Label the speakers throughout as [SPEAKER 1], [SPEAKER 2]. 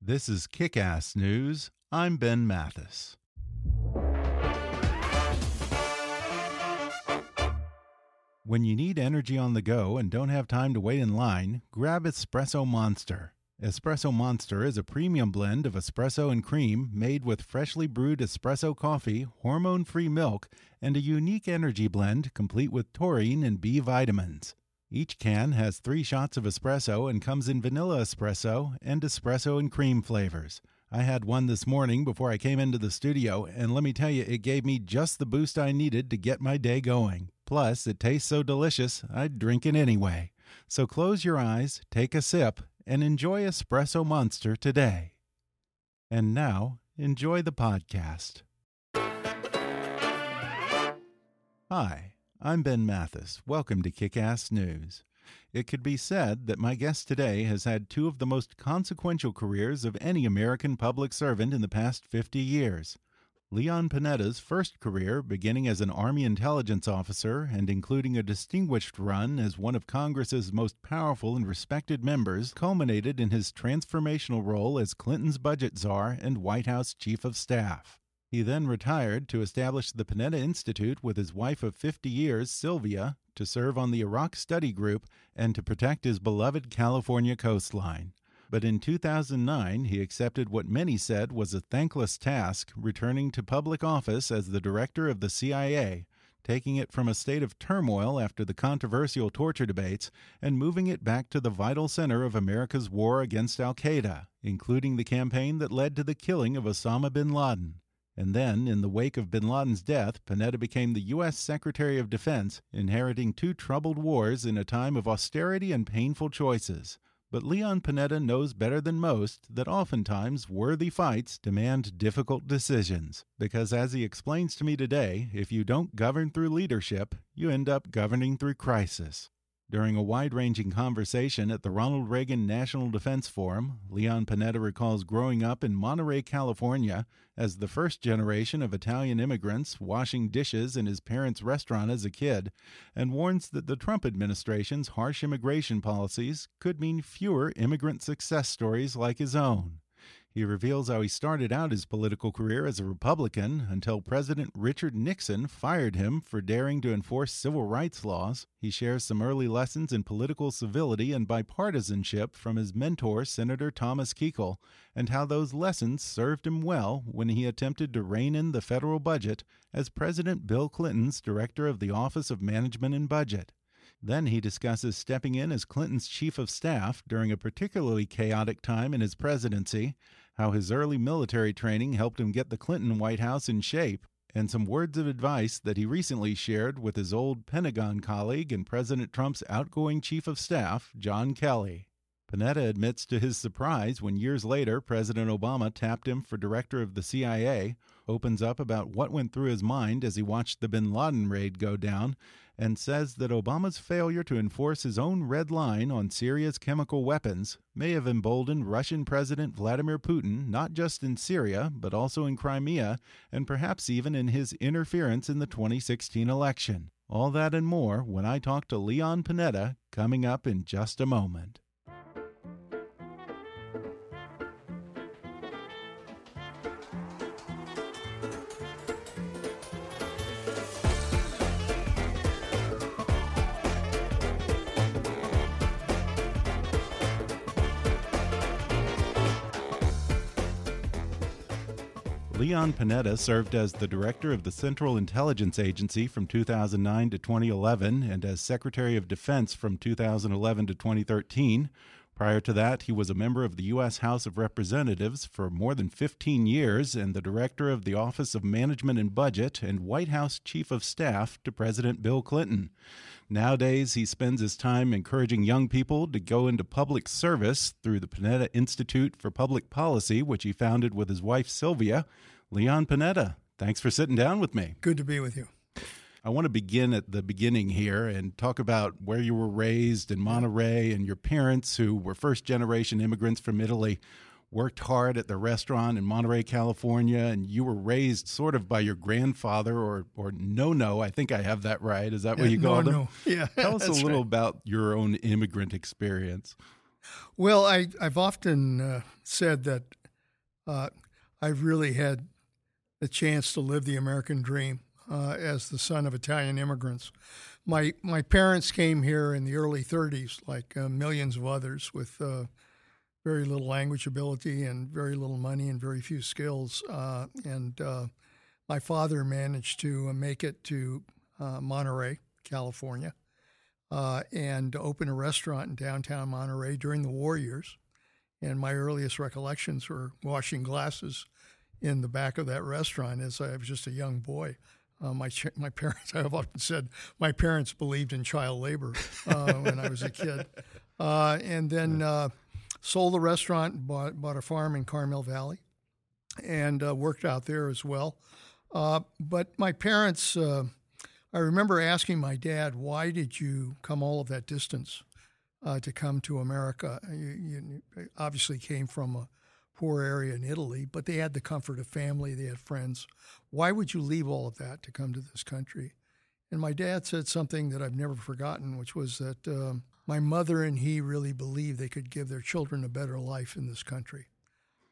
[SPEAKER 1] This is Kick Ass News. I'm Ben Mathis. When you need energy on the go and don't have time to wait in line, grab Espresso Monster. Espresso Monster is a premium blend of espresso and cream made with freshly brewed espresso coffee, hormone free milk, and a unique energy blend complete with taurine and B vitamins. Each can has three shots of espresso and comes in vanilla espresso and espresso and cream flavors. I had one this morning before I came into the studio, and let me tell you, it gave me just the boost I needed to get my day going. Plus, it tastes so delicious, I'd drink it anyway. So close your eyes, take a sip, and enjoy Espresso Monster today. And now, enjoy the podcast. Hi. I'm Ben Mathis. Welcome to Kick Ass News. It could be said that my guest today has had two of the most consequential careers of any American public servant in the past 50 years. Leon Panetta's first career, beginning as an Army intelligence officer and including a distinguished run as one of Congress's most powerful and respected members, culminated in his transformational role as Clinton's budget czar and White House chief of staff. He then retired to establish the Panetta Institute with his wife of 50 years, Sylvia, to serve on the Iraq Study Group and to protect his beloved California coastline. But in 2009, he accepted what many said was a thankless task, returning to public office as the director of the CIA, taking it from a state of turmoil after the controversial torture debates and moving it back to the vital center of America's war against Al Qaeda, including the campaign that led to the killing of Osama bin Laden. And then, in the wake of bin Laden's death, Panetta became the U.S. Secretary of Defense, inheriting two troubled wars in a time of austerity and painful choices. But Leon Panetta knows better than most that oftentimes worthy fights demand difficult decisions. Because, as he explains to me today, if you don't govern through leadership, you end up governing through crisis. During a wide ranging conversation at the Ronald Reagan National Defense Forum, Leon Panetta recalls growing up in Monterey, California, as the first generation of Italian immigrants washing dishes in his parents' restaurant as a kid, and warns that the Trump administration's harsh immigration policies could mean fewer immigrant success stories like his own. He reveals how he started out his political career as a Republican until President Richard Nixon fired him for daring to enforce civil rights laws. He shares some early lessons in political civility and bipartisanship from his mentor, Senator Thomas Kuchel, and how those lessons served him well when he attempted to rein in the federal budget as President Bill Clinton's director of the Office of Management and Budget. Then he discusses stepping in as Clinton's chief of staff during a particularly chaotic time in his presidency how his early military training helped him get the Clinton White House in shape, and some words of advice that he recently shared with his old Pentagon colleague and President Trump's outgoing chief of staff, John Kelly. Panetta admits to his surprise when years later President Obama tapped him for director of the CIA, opens up about what went through his mind as he watched the bin Laden raid go down, and says that Obama's failure to enforce his own red line on Syria's chemical weapons may have emboldened Russian President Vladimir Putin not just in Syria, but also in Crimea, and perhaps even in his interference in the 2016 election. All that and more when I talk to Leon Panetta coming up in just a moment. Leon Panetta served as the director of the Central Intelligence Agency from 2009 to 2011 and as Secretary of Defense from 2011 to 2013. Prior to that, he was a member of the U.S. House of Representatives for more than 15 years and the director of the Office of Management and Budget and White House Chief of Staff to President Bill Clinton. Nowadays, he spends his time encouraging young people to go into public service through the Panetta Institute for Public Policy, which he founded with his wife Sylvia. Leon Panetta, thanks for sitting down with me.
[SPEAKER 2] Good to be with you.
[SPEAKER 1] I want to begin at the beginning here and talk about where you were raised in Monterey and your parents, who were first generation immigrants from Italy, worked hard at the restaurant in Monterey, California, and you were raised sort of by your grandfather or or no no. I think I have that right. Is that what you
[SPEAKER 2] no,
[SPEAKER 1] called him?
[SPEAKER 2] No. Yeah.
[SPEAKER 1] Tell us a little
[SPEAKER 2] right.
[SPEAKER 1] about your own immigrant experience.
[SPEAKER 2] Well, I, I've often uh, said that uh, I've really had the chance to live the American dream uh, as the son of Italian immigrants. My my parents came here in the early 30s, like uh, millions of others, with uh, very little language ability and very little money and very few skills. Uh, and uh, my father managed to make it to uh, Monterey, California, and open a restaurant in downtown Monterey during the war years. And my earliest recollections were washing glasses in the back of that restaurant as I was just a young boy. Uh, my my parents, I have often said, my parents believed in child labor uh, when I was a kid, uh, and then uh, sold the restaurant, bought bought a farm in Carmel Valley, and uh, worked out there as well. Uh, but my parents, I remember asking my dad, "Why did you come all of that distance to come to America? You, you obviously came from a poor area in Italy, but they had the comfort of family, they had friends. Why would you leave all of that to come to this country? And my dad said something that I've never forgotten, which was that um, my mother and he really believed they could give their children a better life in this country.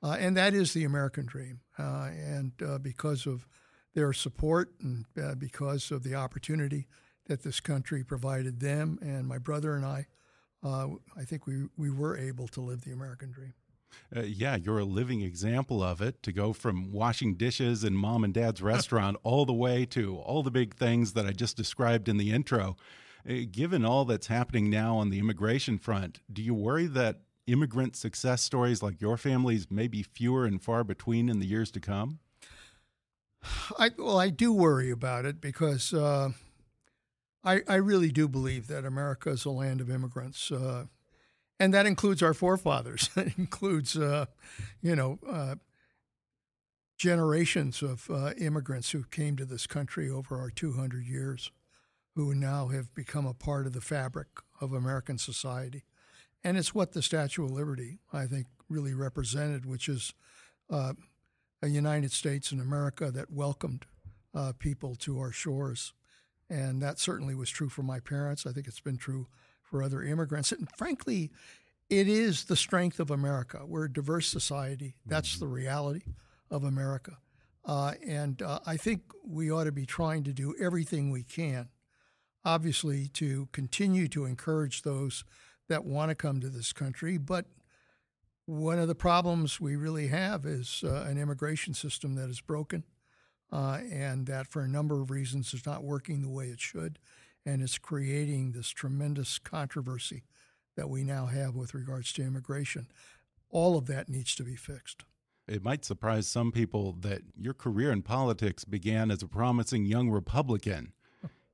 [SPEAKER 2] Uh, and that is the American dream. Uh, and uh, because of their support and uh, because of the opportunity that this country provided them and my brother and I, uh, I think we, we were able to live the American dream.
[SPEAKER 1] Uh, yeah, you're a living example of it to go from washing dishes in mom and dad's restaurant all the way to all the big things that I just described in the intro. Uh, given all that's happening now on the immigration front, do you worry that immigrant success stories like your family's may be fewer and far between in the years to come?
[SPEAKER 2] I, well, I do worry about it because uh, I, I really do believe that America is a land of immigrants. Uh, and that includes our forefathers. it includes, uh, you know, uh, generations of uh, immigrants who came to this country over our 200 years, who now have become a part of the fabric of American society. And it's what the Statue of Liberty, I think, really represented, which is uh, a United States and America that welcomed uh, people to our shores. And that certainly was true for my parents. I think it's been true for other immigrants. And frankly, it is the strength of America. We're a diverse society. That's the reality of America. Uh, and uh, I think we ought to be trying to do everything we can, obviously, to continue to encourage those that want to come to this country. But one of the problems we really have is uh, an immigration system that is broken uh, and that, for a number of reasons, is not working the way it should and it's creating this tremendous controversy that we now have with regards to immigration. All of that needs to be fixed.
[SPEAKER 1] It might surprise some people that your career in politics began as a promising young Republican.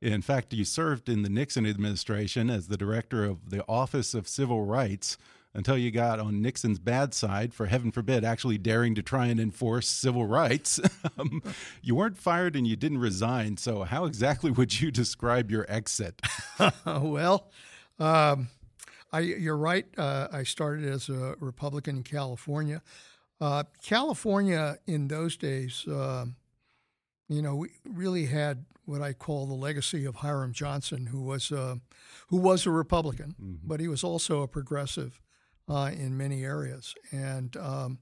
[SPEAKER 1] In fact, you served in the Nixon administration as the director of the Office of Civil Rights until you got on Nixon's bad side for heaven forbid actually daring to try and enforce civil rights. um, you weren't fired and you didn't resign. So, how exactly would you describe your exit?
[SPEAKER 2] well, um, I, you're right. Uh, I started as a Republican in California. Uh, California in those days, uh, you know, we really had what I call the legacy of Hiram Johnson, who was a, who was a Republican, mm -hmm. but he was also a progressive uh, in many areas. And um,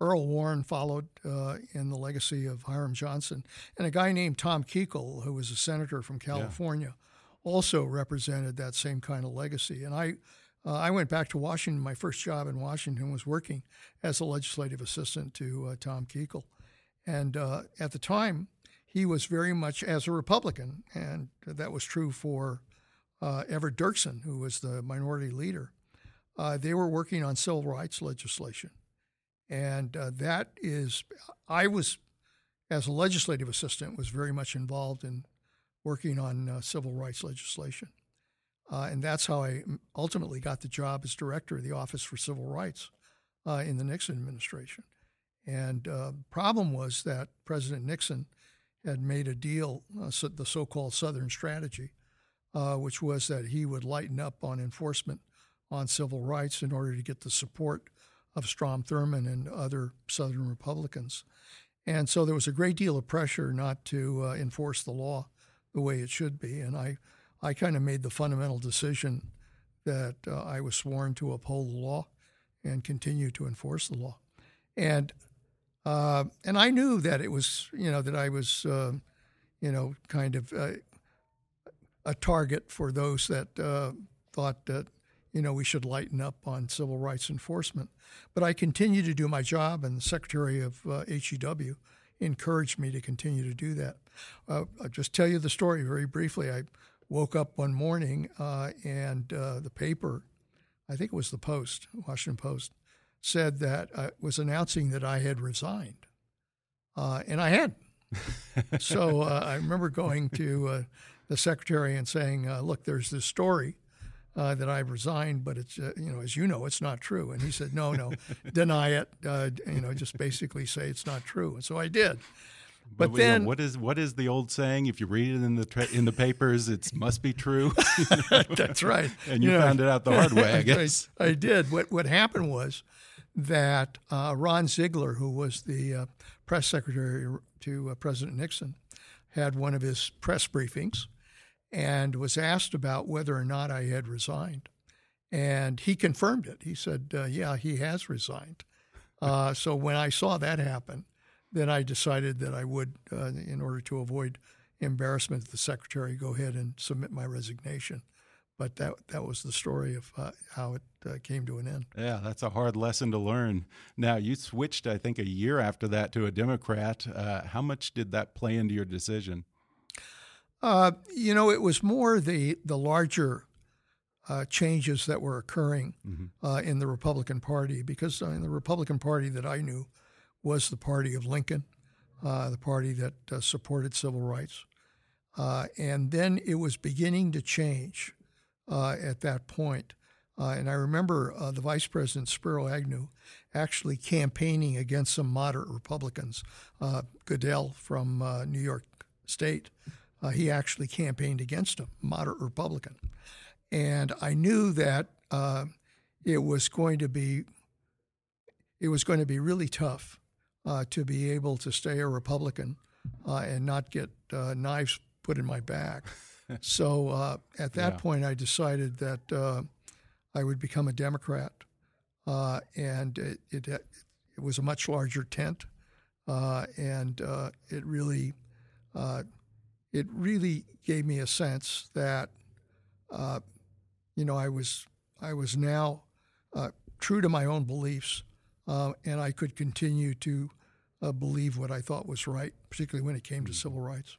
[SPEAKER 2] Earl Warren followed uh, in the legacy of Hiram Johnson. And a guy named Tom Kuchel, who was a senator from California, yeah. also represented that same kind of legacy. And I, uh, I went back to Washington. My first job in Washington was working as a legislative assistant to uh, Tom Kuchel. And uh, at the time, he was very much as a Republican, and that was true for uh, Everett Dirksen, who was the minority leader. Uh, they were working on civil rights legislation. And uh, that is, I was, as a legislative assistant, was very much involved in working on uh, civil rights legislation. Uh, and that's how I ultimately got the job as director of the Office for Civil Rights uh, in the Nixon administration. And uh, problem was that President Nixon had made a deal, so the so-called Southern Strategy, which was that he would lighten up on enforcement on civil rights in order to get the support of Strom Thurmond and other Southern Republicans. And so there was a great deal of pressure not to uh, enforce the law the way it should be. And I, I kind of made the fundamental decision that uh, I was sworn to uphold the law and continue to enforce the law. And uh, and I knew that it was, you know, that I was, uh, you know, kind of a target for those that uh, thought that you know, we should lighten up on civil rights enforcement. But I continued to do my job, and the Secretary of uh, HEW encouraged me to continue to do that. Uh, I'll just tell you the story very briefly. I woke up one morning uh, and uh, the paper, I think it was the Post, Washington Post, said that I uh, was announcing that I had resigned. Uh, and I had. so I remember going to the secretary and saying, look, there's this story uh, that I've resigned, but it's uh, you know as you know it's not true. And he said, no, no, deny it. Uh, you know, just basically say it's not true. And so I did. But,
[SPEAKER 1] but
[SPEAKER 2] then,
[SPEAKER 1] what is what is the old saying? If you read it in the in the papers, it must be true.
[SPEAKER 2] That's right.
[SPEAKER 1] and you, you found know, it out the hard way, I guess.
[SPEAKER 2] I, I, did. What what happened was that uh, Ron Ziegler, who was the uh, press secretary to uh, President Nixon, had one of his press briefings and was asked about whether or not I had resigned. And he confirmed it. He said, uh, Yeah, he has resigned. Uh, so when I saw that happen, then I decided that I would, uh, in order to avoid embarrassment to the secretary, go ahead and submit my resignation. But that that was the story of uh, how it uh, came to an end.
[SPEAKER 1] Yeah, that's a hard lesson to learn. Now you switched, I think, a year after that to a Democrat. Uh, how much did that play into your decision?
[SPEAKER 2] Uh, you know, it was more the the larger uh, changes that were occurring mm-hmm. uh, in the Republican Party because uh, the Republican Party that I knew was the party of Lincoln, uh, the party that uh, supported civil rights, and then it was beginning to change at that point. and I remember the Vice President Spiro Agnew actually campaigning against some moderate Republicans, Goodell from New York State uh, he actually campaigned against him, moderate Republican. And I knew that uh, it was going to be it was going to be really tough uh, to be able to stay a Republican uh, and not get uh, knives put in my back. so uh, at that yeah. point, I decided that I would become a Democrat, and it, it, it was a much larger tent, and it really it really gave me a sense that, uh, you know, I was I was now uh, true to my own beliefs, uh, and I could continue to uh, believe what I thought was right, particularly when it came to civil rights.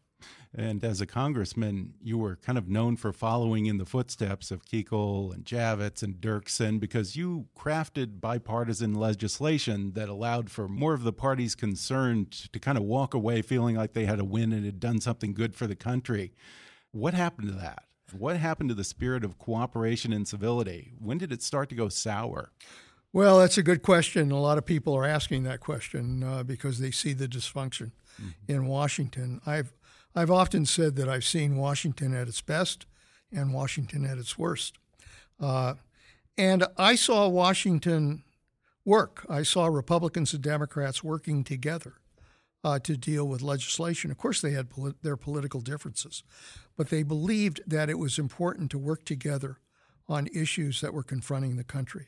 [SPEAKER 1] And as a congressman, you were kind of known for following in the footsteps of Kuchel and Javits and Dirksen because you crafted bipartisan legislation that allowed for more of the parties concerned to kind of walk away feeling like they had a win and had done something good for the country. What happened to that? What happened to the spirit of cooperation and civility? When did it start to go sour?
[SPEAKER 2] Well, that's a good question. A lot of people are asking that question uh, because they see the dysfunction mm -hmm. in Washington. I've I've often said that I've seen Washington at its best and Washington at its worst. Uh, and I saw Washington work. I saw Republicans and Democrats working together uh, to deal with legislation. Of course, they had polit- their political differences, but they believed that it was important to work together on issues that were confronting the country.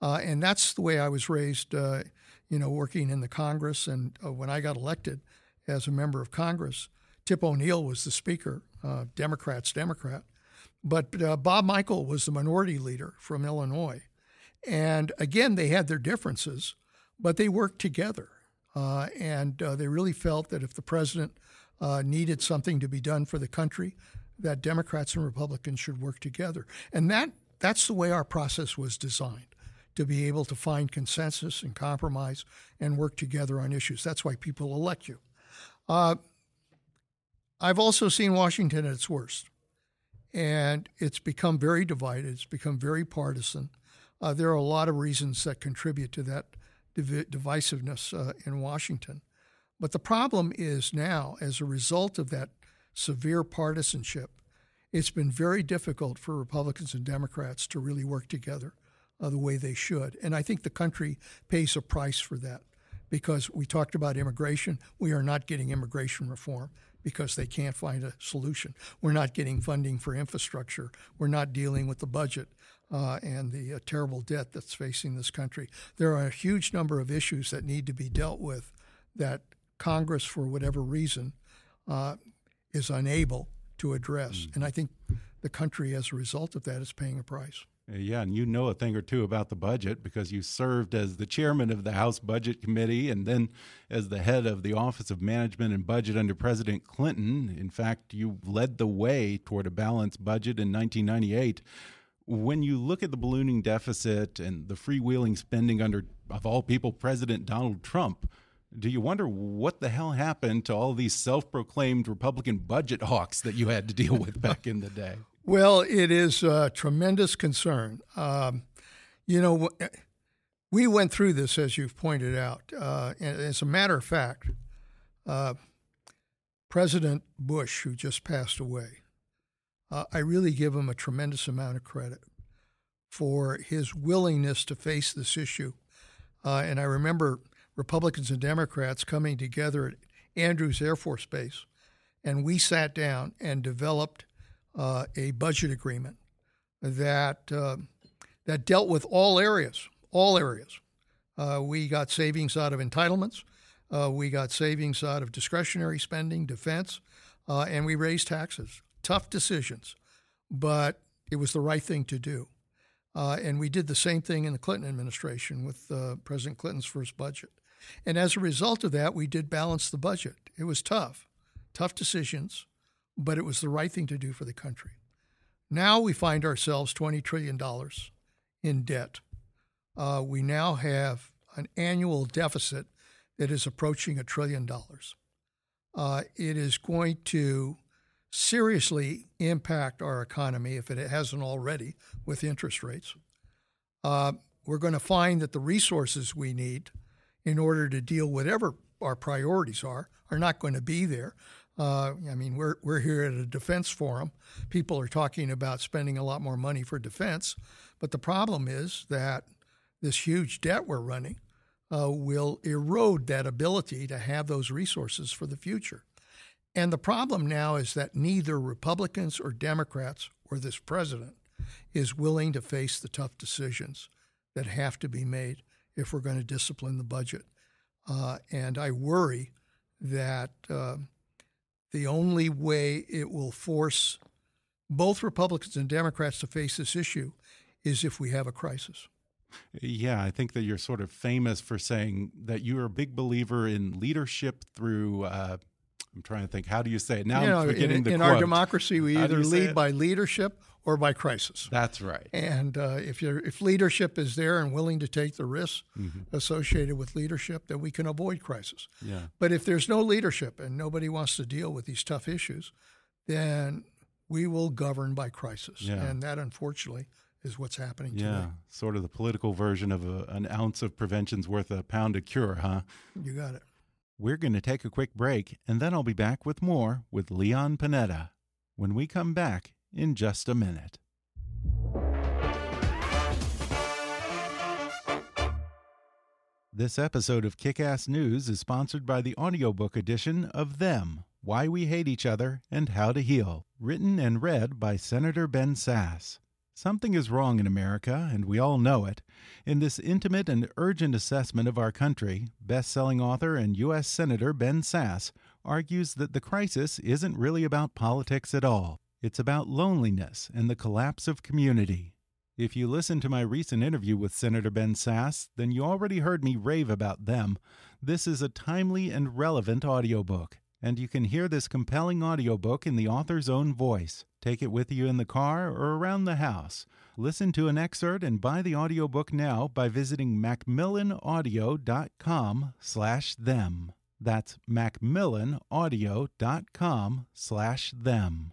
[SPEAKER 2] Uh, and that's the way I was raised, uh, you know, working in the Congress. And uh, when I got elected as a member of Congress, Tip O'Neill was the speaker, uh, Democrats, Democrat. But uh, Bob Michel was the minority leader from Illinois. And again, they had their differences, but they worked together. Uh, and uh, they really felt that if the president uh, needed something to be done for the country, that Democrats and Republicans should work together. And that that's the way our process was designed to be able to find consensus and compromise and work together on issues. That's why people elect you. Uh, I've also seen Washington at its worst, and it's become very divided. It's become very partisan. Uh, there are a lot of reasons that contribute to that div- divisiveness uh, in Washington. But the problem is now, as a result of that severe partisanship, it's been very difficult for Republicans and Democrats to really work together uh, the way they should. And I think the country pays a price for that because we talked about immigration. We are not getting immigration reform because they can't find a solution. We're not getting funding for infrastructure. We're not dealing with the budget uh, and the uh, terrible debt that's facing this country. There are a huge number of issues that need to be dealt with that Congress, for whatever reason, uh, is unable to address. Mm. And I think the country, as a result of that, is paying a price.
[SPEAKER 1] Yeah, and you know a thing or two about the budget because you served as the chairman of the House Budget Committee and then as the head of the Office of Management and Budget under President Clinton. In fact, you led the way toward a balanced budget in 1998. When you look at the ballooning deficit and the freewheeling spending under, of all people, President Donald Trump, do you wonder what the hell happened to all these self proclaimed Republican budget hawks that you had to deal with back in the day?
[SPEAKER 2] Well, it is a tremendous concern. Um, you know, we went through this, as you've pointed out. Uh, as a matter of fact, uh, President Bush, who just passed away, uh, I really give him a tremendous amount of credit for his willingness to face this issue. Uh, and I remember Republicans and Democrats coming together at Andrews Air Force Base, and we sat down and developed uh, a budget agreement that uh, that dealt with all areas, all areas. Uh, we got savings out of entitlements, uh, we got savings out of discretionary spending, defense, uh, and we raised taxes. Tough decisions, but it was the right thing to do. And we did the same thing in the Clinton administration with President Clinton's first budget. And as a result of that, we did balance the budget. It was tough, tough decisions, but it was the right thing to do for the country. Now we find ourselves $20 trillion in debt. Uh, we now have an annual deficit that is approaching a trillion dollars. Uh, it is going to seriously impact our economy if it hasn't already with interest rates. Uh, we're going to find that the resources we need in order to deal whatever our priorities are are not going to be there. Uh, I mean, we're we're here at a defense forum. People are talking about spending a lot more money for defense, but the problem is that this huge debt we're running uh, will erode that ability to have those resources for the future. And the problem now is that neither Republicans or Democrats or this president is willing to face the tough decisions that have to be made if we're going to discipline the budget. Uh, and I worry that uh, the only way it will force both Republicans and Democrats to face this issue is if we have a crisis.
[SPEAKER 1] Yeah, I think that you're sort of famous for saying that you're a big believer in leadership through. Uh, I'm trying to think. How do you say it now?
[SPEAKER 2] You know, in, in our democracy, we either lead by leadership or by crisis.
[SPEAKER 1] That's right.
[SPEAKER 2] And uh, if you if leadership is there and willing to take the risks mm-hmm. associated with leadership, then we can avoid crisis.
[SPEAKER 1] Yeah.
[SPEAKER 2] But if there's no leadership and nobody wants to deal with these tough issues, then we will govern by crisis.
[SPEAKER 1] Yeah.
[SPEAKER 2] And that, unfortunately, is what's happening
[SPEAKER 1] yeah,
[SPEAKER 2] today.
[SPEAKER 1] sort of the political version of a, an ounce of prevention's worth a pound of cure, huh?
[SPEAKER 2] You got it.
[SPEAKER 1] We're going to take a quick break, and then I'll be back with more with Leon Panetta. When we come back, in just a minute. This episode of Kick Ass News is sponsored by the audiobook edition of Them Why We Hate Each Other and How to Heal, written and read by Senator Ben Sasse. Something is wrong in America, and we all know it. In this intimate and urgent assessment of our country, best selling author and U.S. Senator Ben Sasse argues that the crisis isn't really about politics at all. It's about loneliness and the collapse of community. If you listened to my recent interview with Senator Ben Sasse, then you already heard me rave about them. This is a timely and relevant audiobook, and you can hear this compelling audiobook in the author's own voice. Take it with you in the car or around the house. Listen to an excerpt and buy the audiobook now by visiting macmillanaudio.com/them. That's macmillanaudio.com/them.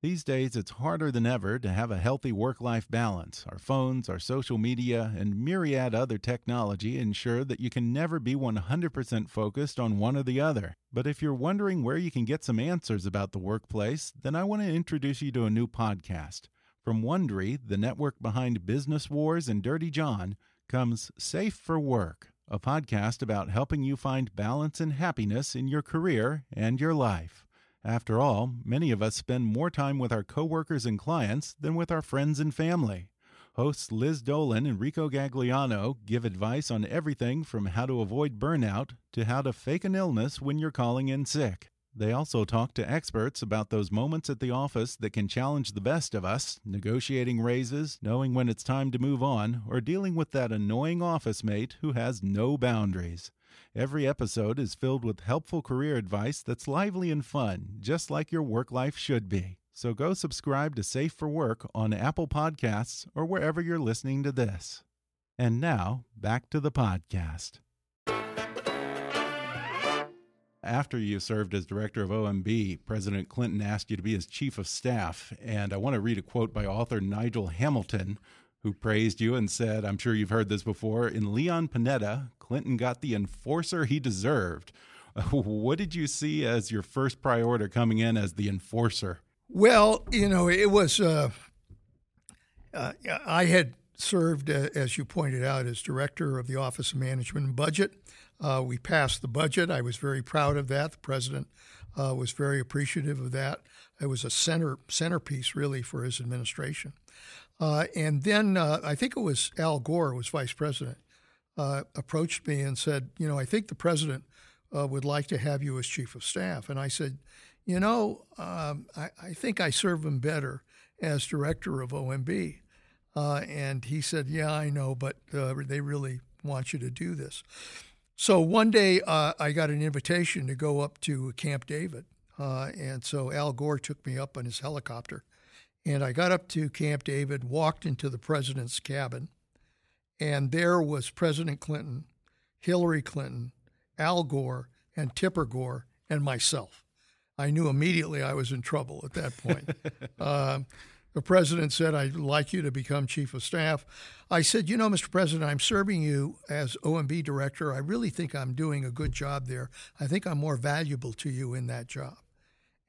[SPEAKER 1] These days, it's harder than ever to have a healthy work life balance. Our phones, our social media, and myriad other technology ensure that you can never be 100% focused on one or the other. But if you're wondering where you can get some answers about the workplace, then I want to introduce you to a new podcast. From Wondery, the network behind Business Wars and Dirty John, comes Safe for Work, a podcast about helping you find balance and happiness in your career and your life. After all, many of us spend more time with our coworkers and clients than with our friends and family. Hosts Liz Dolan and Rico Gagliano give advice on everything from how to avoid burnout to how to fake an illness when you're calling in sick. They also talk to experts about those moments at the office that can challenge the best of us, negotiating raises, knowing when it's time to move on, or dealing with that annoying office mate who has no boundaries. Every episode is filled with helpful career advice that's lively and fun, just like your work life should be. So go subscribe to Safe for Work on Apple Podcasts or wherever you're listening to this. And now, back to the podcast. After you served as director of OMB, President Clinton asked you to be his chief of staff. And I want to read a quote by author Nigel Hamilton, who praised you and said, I'm sure you've heard this before, in Leon Panetta, Clinton got the enforcer he deserved. What did you see as your first priority coming in as the enforcer?
[SPEAKER 2] Well, you know, it was, uh, uh, I had served, uh, as you pointed out, as director of the Office of Management and Budget. Uh, we passed the budget. I was very proud of that. The president uh, was very appreciative of that. It was a center centerpiece, really, for his administration. Uh, and then uh, I think it was Al Gore who was vice president, uh, approached me and said, you know, I think the president uh, would like to have you as chief of staff. And I said, you know, um, I, I, think I serve him better as director of OMB. Uh, and he said, yeah, I know, but uh, they really want you to do this. So one day I got an invitation to go up to Camp David. and so Al Gore took me up on his helicopter and I got up to Camp David, walked into the president's cabin, and there was President Clinton, Hillary Clinton, Al Gore, and Tipper Gore, and myself. I knew immediately I was in trouble at that point. uh, the president said, I'd like you to become chief of staff. I said, You know, Mr. President, I'm serving you as OMB director. I really think I'm doing a good job there. I think I'm more valuable to you in that job.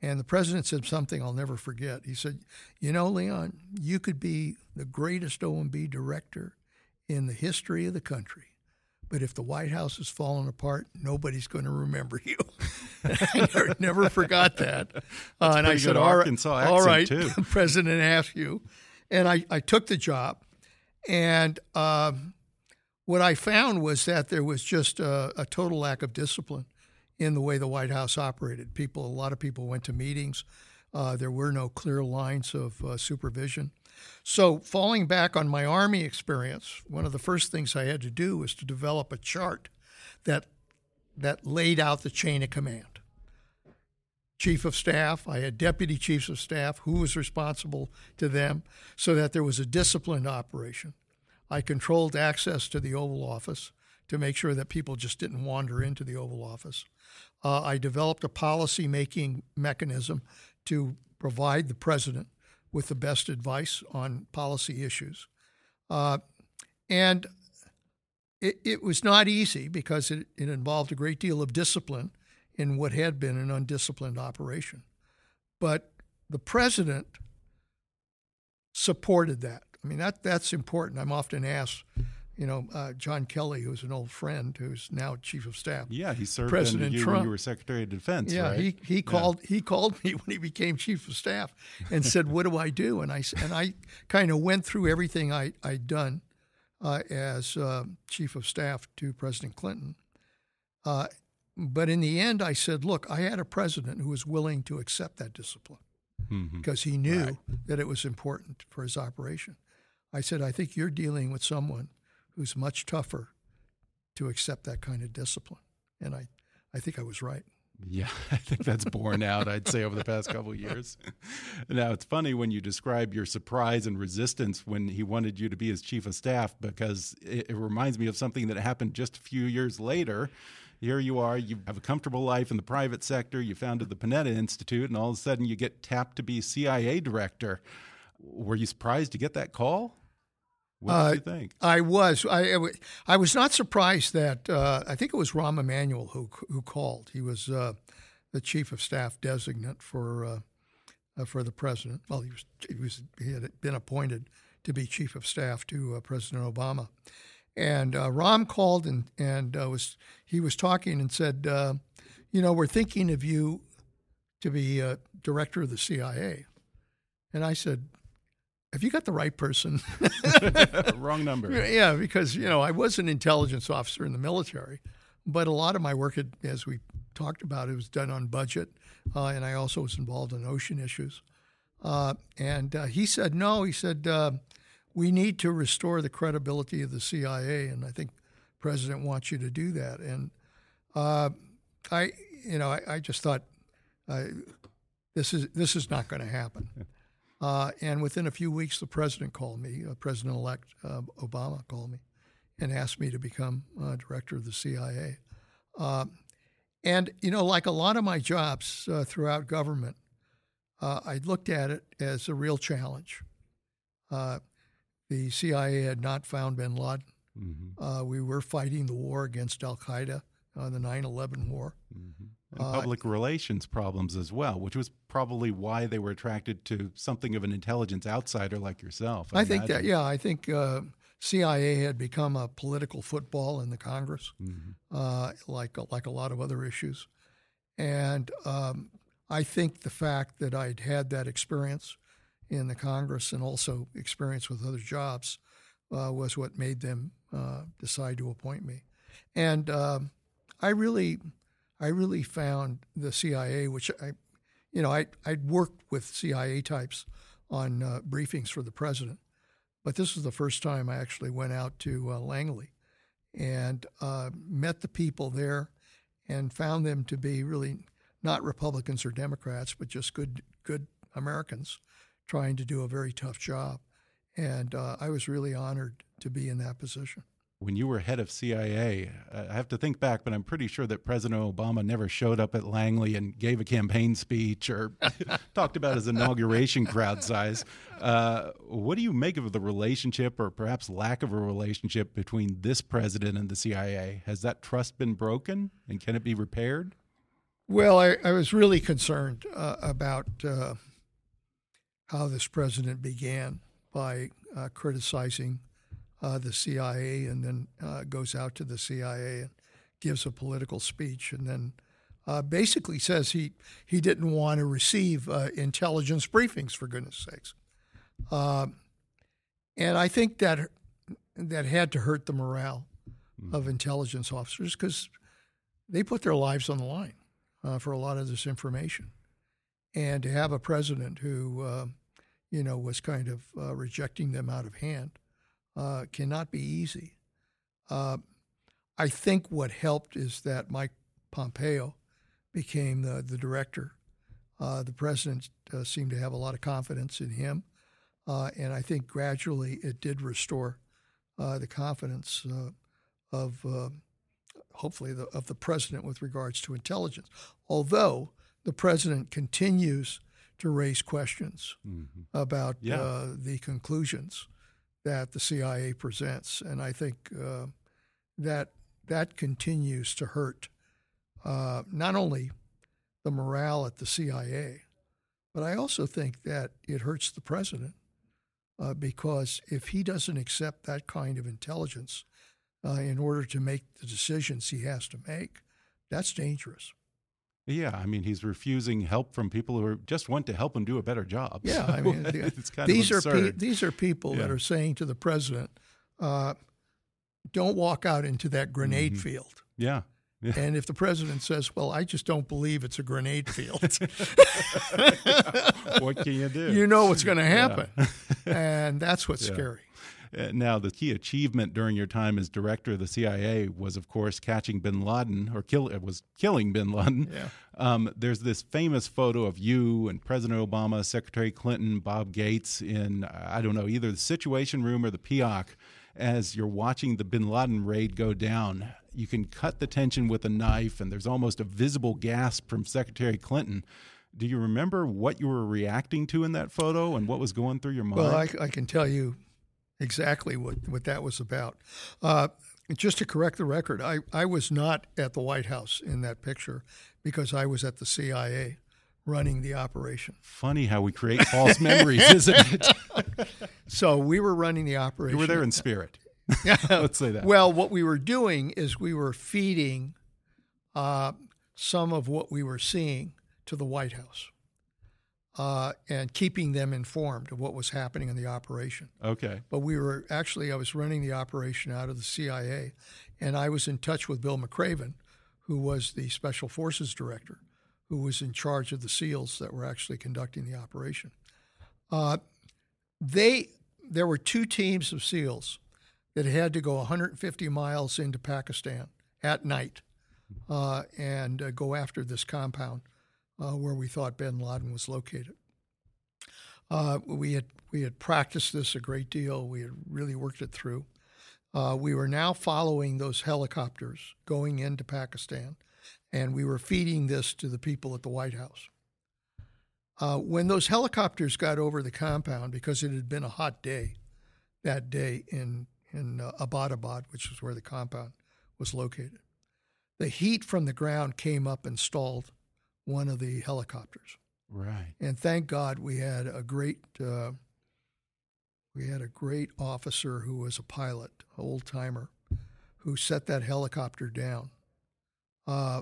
[SPEAKER 2] And the president said something I'll never forget. He said, You know, Leon, you could be the greatest OMB director in the history of the country. But if the White House is falling apart, nobody's going to remember you. I never forgot that.
[SPEAKER 1] Uh, and I said, all right,
[SPEAKER 2] all right. President asked you. And I, I took the job. And um, what I found was that there was just a, a total lack of discipline in the way the White House operated. People, a lot of people went to meetings. Uh, there were no clear lines of uh, supervision. So, falling back on my Army experience, one of the first things I had to do was to develop a chart that that laid out the chain of command. Chief of staff, I had deputy chiefs of staff, who was responsible to them, so that there was a disciplined operation. I controlled access to the Oval Office to make sure that people just didn't wander into the Oval Office. Uh, I developed a policy making mechanism to provide the president with the best advice on policy issues. Uh, and it, it, was not easy because it, it involved a great deal of discipline in what had been an undisciplined operation. But the president supported that. I mean, that, that's important. I'm often asked, you know, uh, John Kelly, who's an old friend, who's now chief of staff.
[SPEAKER 1] Yeah, he served
[SPEAKER 2] President
[SPEAKER 1] you
[SPEAKER 2] Trump.
[SPEAKER 1] when you were Secretary of Defense.
[SPEAKER 2] Yeah,
[SPEAKER 1] right?
[SPEAKER 2] he he called he called me when he became chief of staff and said, "What do I do?" And I and I kind of went through everything I I'd done uh, as uh, chief of staff to President Clinton. Uh, but in the end, I said, "Look, I had a president who was willing to accept that discipline."
[SPEAKER 1] Mm-hmm.
[SPEAKER 2] Because he knew
[SPEAKER 1] right.
[SPEAKER 2] that it was important for his operation. I said, I think you're dealing with someone who's much tougher to accept that kind of discipline. And I, I think I was right.
[SPEAKER 1] Yeah, I think that's borne out, I'd say, over the past couple years. Now, it's funny when you describe your surprise and resistance when he wanted you to be his chief of staff, because it, it reminds me of something that happened just a few years later. Here you are, you have a comfortable life in the private sector, you founded the Panetta Institute, and all of a sudden you get tapped to be CIA director. Were you surprised to get that call? What did
[SPEAKER 2] Uh,
[SPEAKER 1] you think?
[SPEAKER 2] I was. I, I was not surprised that uh, I think it was Rahm Emanuel who who called. He was uh, the chief of staff designate for uh, uh, for the president. Well, he was he was he had been appointed to be chief of staff to uh, President Obama, and uh, Rahm called and and uh, was he was talking and said, uh, you know, we're thinking of you to be uh, director of the CIA, and I said. Have you got the right person?
[SPEAKER 1] Wrong number.
[SPEAKER 2] Yeah, because you know I was an intelligence officer in the military, but a lot of my work, had, as we talked about, it was done on budget, uh, and I also was involved in ocean issues. Uh, and uh, he said, no, he said uh, we need to restore the credibility of the CIA, and I think president wants you to do that. And uh, I, you know, I, I just thought uh, this is this is not going to happen. Uh, and within a few weeks, the president called me, uh, President elect uh, Obama called me and asked me to become uh, director of the CIA. Uh, and, you know, like a lot of my jobs uh, throughout government, uh, I looked at it as a real challenge. Uh, the CIA had not found bin Laden.
[SPEAKER 1] Mm-hmm.
[SPEAKER 2] Uh, we were fighting the war against Al Qaeda, uh, the 9 11 war.
[SPEAKER 1] And
[SPEAKER 2] Uh,
[SPEAKER 1] public relations problems as well, which was probably why they were attracted to something of an intelligence outsider like yourself.
[SPEAKER 2] I think that, yeah, I think uh, CIA had become a political football in the Congress,
[SPEAKER 1] Mhm.
[SPEAKER 2] uh, like like a lot of other issues, and um, I think the fact that I'd had that experience in the Congress and also experience with other jobs uh, was what made them uh, decide to appoint me, and um, I really, I really found the CIA, which I, you know, I I'd worked with CIA types on uh, briefings for the president, but this was the first time I actually went out to uh, Langley and uh, met the people there and found them to be really not Republicans or Democrats, but just good good Americans trying to do a very tough job. And uh, I was really honored to be in that position.
[SPEAKER 1] When you were head of CIA, I have to think back, but I'm pretty sure that President Obama never showed up at Langley and gave a campaign speech or talked about his inauguration crowd size. Uh, what do you make of the relationship, or perhaps lack of a relationship, between this president and the CIA? Has that trust been broken, and can it be repaired?
[SPEAKER 2] Well, I, I was really concerned uh, about uh, how this president began by uh, criticizing uh, the CIA and then uh, goes out to the CIA and gives a political speech and then uh, basically says he, he didn't want to receive uh, intelligence briefings, for goodness sakes. Um, and I think that that had to hurt the morale of intelligence officers because they put their lives on the line uh, for a lot of this information. And to have a president who, uh, you know, was kind of uh, rejecting them out of hand uh, cannot be easy. Uh, I think what helped is that Mike Pompeo became the, the director. Uh, the president uh, seemed to have a lot of confidence in him. Uh, and I think gradually it did restore uh, the confidence uh, of uh, hopefully the, of the president with regards to intelligence. Although the president continues to raise questions about
[SPEAKER 1] Yeah.
[SPEAKER 2] uh, the conclusions that the CIA presents, and I think uh, that that continues to hurt uh, not only the morale at the CIA, but I also think that it hurts the president uh, because if he doesn't accept that kind of intelligence uh, in order to make the decisions he has to make, that's dangerous.
[SPEAKER 1] Yeah, I mean, he's refusing help from people who are, just want to help him do a better job.
[SPEAKER 2] Yeah,
[SPEAKER 1] So
[SPEAKER 2] I mean,
[SPEAKER 1] it's kind
[SPEAKER 2] these
[SPEAKER 1] of
[SPEAKER 2] are pe- these are people that are saying to the president, uh, "Don't walk out into that grenade
[SPEAKER 1] Mm-hmm.
[SPEAKER 2] field."
[SPEAKER 1] yeah. Yeah.
[SPEAKER 2] And if the president says, "Well, I just don't believe it's a grenade field,"
[SPEAKER 1] what can you do?
[SPEAKER 2] you know what's going to happen, and that's what's
[SPEAKER 1] Yeah.
[SPEAKER 2] scary.
[SPEAKER 1] Uh, now, the key achievement during your time as director of the CIA was, of course, catching Bin Laden, or kill it was killing Bin Laden.
[SPEAKER 2] Yeah.
[SPEAKER 1] Um, there's this famous photo of you and President Obama, Secretary Clinton, Bob Gates in I don't know either the Situation Room or the PEOC as you're watching the Bin Laden raid go down. You can cut the tension with a knife, and there's almost a visible gasp from Secretary Clinton. Do you remember what you were reacting to in that photo and what was going through your mind?
[SPEAKER 2] Well, I, I can tell you exactly what, what that was about. Uh, just to correct the record, I, I was not at the White House in that picture because I was at the CIA running the operation.
[SPEAKER 1] Funny how we create false memories, isn't it?
[SPEAKER 2] So we were running the operation.
[SPEAKER 1] You were there in spirit. Let's say that.
[SPEAKER 2] Well, what we were doing is we were feeding uh, some of what we were seeing to the White House uh, and keeping them informed of what was happening in the operation.
[SPEAKER 1] Okay.
[SPEAKER 2] But we were actually, I was running the operation out of the CIA, and I was in touch with Bill McRaven, who was the Special Forces Director, who was in charge of the SEALs that were actually conducting the operation. Uh, they there were two teams of SEALs that had to go 150 miles into Pakistan at night uh, and uh, go after this compound uh, where we thought Bin Laden was located. Uh, we had we had practiced this a great deal. We had really worked it through. Uh, we were now following those helicopters going into Pakistan, and we were feeding this to the people at the White House. Uh, when those helicopters got over the compound, because it had been a hot day that day in in uh, Abbottabad, which is where the compound was located, the heat from the ground came up and stalled one of the helicopters.
[SPEAKER 1] Right.
[SPEAKER 2] And thank God we had a great uh, we had a great officer who was a pilot, old timer, who set that helicopter down. Uh,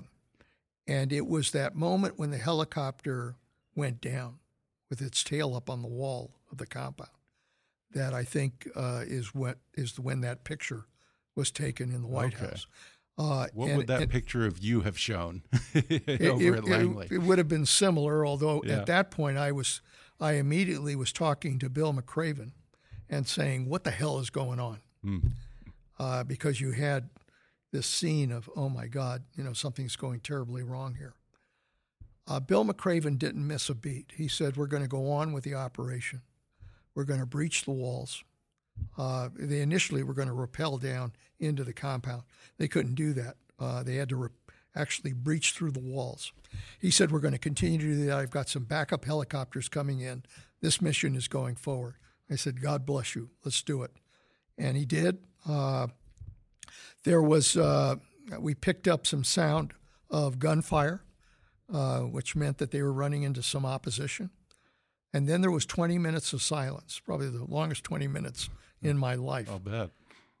[SPEAKER 2] and it was that moment when the helicopter went down with its tail up on the wall of the compound that I think uh, is what is when that picture was taken in the White
[SPEAKER 1] Okay.
[SPEAKER 2] House. Uh,
[SPEAKER 1] What would that picture of you have shown
[SPEAKER 2] it,
[SPEAKER 1] over
[SPEAKER 2] it-
[SPEAKER 1] at Langley?
[SPEAKER 2] it- would have been similar, although
[SPEAKER 1] Yeah.
[SPEAKER 2] at that point I was, I immediately was talking to Bill McRaven and saying, "What the hell is going on?"
[SPEAKER 1] Hmm.
[SPEAKER 2] Uh, because you had this scene of, "Oh my God, you know something's going terribly wrong here." Uh, Bill McRaven didn't miss a beat. He said, "We're going to go on with the operation. We're going to breach the walls." Uh, they initially were going to rappel down into the compound. They couldn't do that. Uh, they had to re- actually breach through the walls. He said, We're going to continue to do that. I've got some backup helicopters coming in. This mission is going forward. I said, God bless you. Let's do it. And he did. Uh, there was, uh, we picked up some sound of gunfire, uh, which meant that they were running into some opposition. And then there was 20 minutes of silence, probably the longest 20 minutes in my life.
[SPEAKER 1] I'll bet.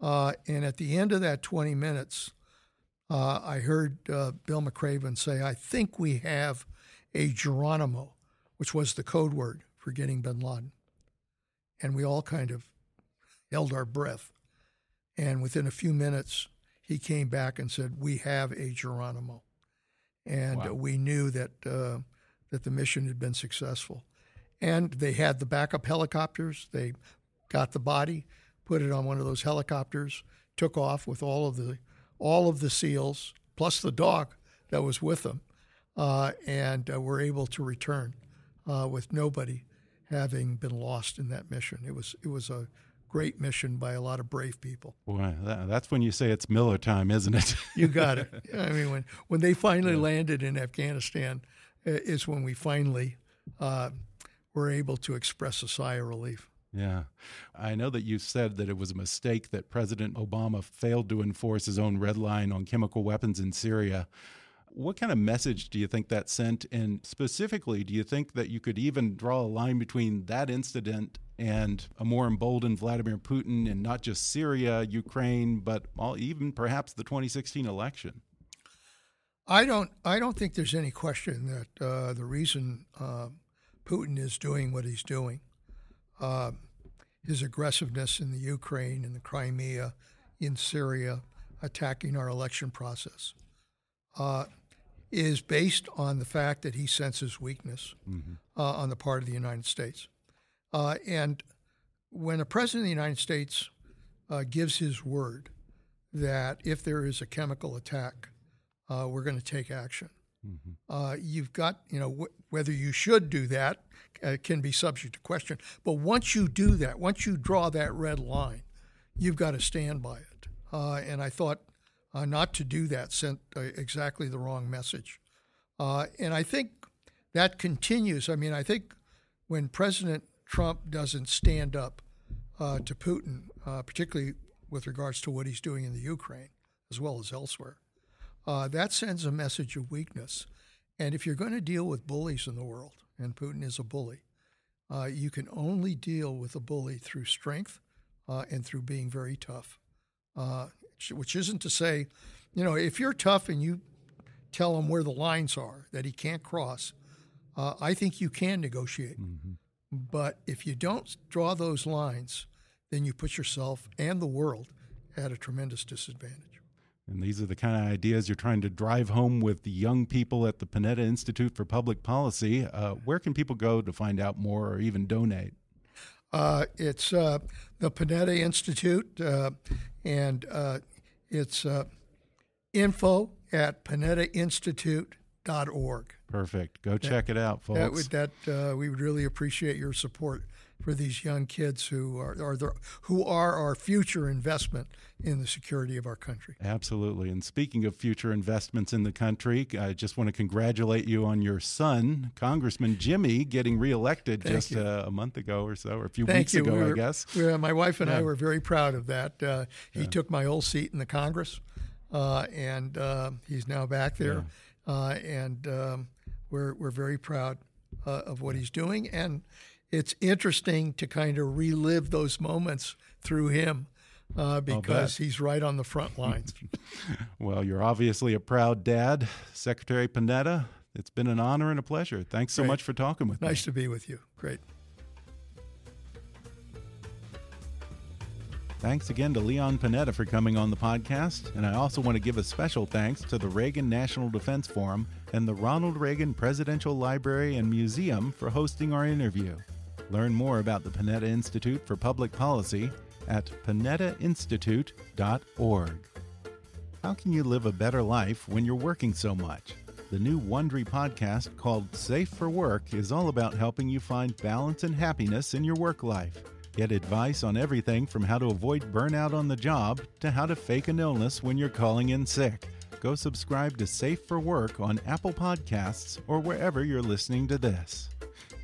[SPEAKER 2] Uh, and at the end of that 20 minutes, uh, I heard uh, Bill McRaven say, I think we have a Geronimo, which was the code word for getting bin Laden. And we all kind of held our breath. And within a few minutes, he came back and said, We have a Geronimo. And
[SPEAKER 1] Wow.
[SPEAKER 2] we knew that, uh, that the mission had been successful. And they had the backup helicopters. They got the body, put it on one of those helicopters, took off with all of the all of the seals plus the dog that was with them, uh, and uh, were able to return uh, with nobody having been lost in that mission. It was it was a great mission by a lot of brave people.
[SPEAKER 1] Boy, that, that's when you say it's Miller time, isn't it?
[SPEAKER 2] You got it. I mean, when when they finally landed in Afghanistan, uh, is when we finally uh, were able to express a sigh of relief.
[SPEAKER 1] Yeah. I know that you said that it was a mistake that President Obama failed to enforce his own red line on chemical weapons in Syria. What kind of message do you think that sent? And specifically, do you think that you could even draw a line between that incident and a more emboldened Vladimir Putin in not just Syria, Ukraine, but all, even perhaps the 2016 election?
[SPEAKER 2] I don't. I don't think there's any question that uh, the reason uh, Putin is doing what he's doing, uh, his aggressiveness in the Ukraine and the Crimea, in Syria, attacking our election process, uh, is based on the fact that he senses weakness uh, on the part of the United States. Uh, and when a president of the United States uh, gives his word that if there is a chemical attack, uh, we're going to take action. Mm-hmm. Uh, you've got, you know, wh- whether you should do that uh, can be subject to question. But once you do that, once you draw that red line, you've got to stand by it. Uh, and I thought uh, not to do that sent uh, exactly the wrong message. and I think that continues. I mean, I think when President Trump doesn't stand up to Putin, particularly with regards to what he's doing in the Ukraine as well as elsewhere, uh, that sends a message of weakness. And if you're going to deal with bullies in the world, and Putin is a bully, uh, you can only deal with a bully through strength uh, and through being very tough. Uh, which isn't to say, you know, if you're tough and you tell him where the lines are that he can't cross, uh, I think you can negotiate. Mm-hmm. But if you don't draw those lines, then you put yourself and the world at a tremendous disadvantage.
[SPEAKER 1] And these are the kind of ideas you're trying to drive home with the young people at the Panetta Institute for Public Policy. Uh, where can people go to find out more or even donate?
[SPEAKER 2] Uh, it's uh, the Panetta Institute, uh, and uh, it's uh, info at panettainstitute.org.
[SPEAKER 1] Perfect. Go check it out, folks.
[SPEAKER 2] That, would, that we would really appreciate your support for these young kids who are, are the, who are our future investment in the security of our country.
[SPEAKER 1] Absolutely. And speaking of future investments in the country, I just want to congratulate you on your son, Congressman Jimmy, getting reelected
[SPEAKER 2] Thank
[SPEAKER 1] just uh, a month ago or so, or a few
[SPEAKER 2] Thank
[SPEAKER 1] weeks
[SPEAKER 2] you.
[SPEAKER 1] ago,
[SPEAKER 2] we were,
[SPEAKER 1] I guess.
[SPEAKER 2] my wife and yeah. I were very proud of that. Uh, he yeah. took my old seat in the Congress, uh, and uh, he's now back there. Yeah. Uh, and um, we're, we're very proud uh, of what he's doing. And it's interesting to kind of relive those moments through him uh, because he's right on the front lines.
[SPEAKER 1] well, you're obviously a proud dad, Secretary Panetta. It's been an honor and a pleasure. Thanks so
[SPEAKER 2] Great.
[SPEAKER 1] much for talking with
[SPEAKER 2] nice
[SPEAKER 1] me.
[SPEAKER 2] Nice to be with you. Great.
[SPEAKER 1] Thanks again to Leon Panetta for coming on the podcast. And I also want to give a special thanks to the Reagan National Defense Forum and the Ronald Reagan Presidential Library and Museum for hosting our interview. Learn more about the Panetta Institute for Public Policy at panettainstitute.org. How can you live a better life when you're working so much? The new Wondery podcast called Safe for Work is all about helping you find balance and happiness in your work life. Get advice on everything from how to avoid burnout on the job to how to fake an illness when you're calling in sick. Go subscribe to Safe for Work on Apple Podcasts or wherever you're listening to this.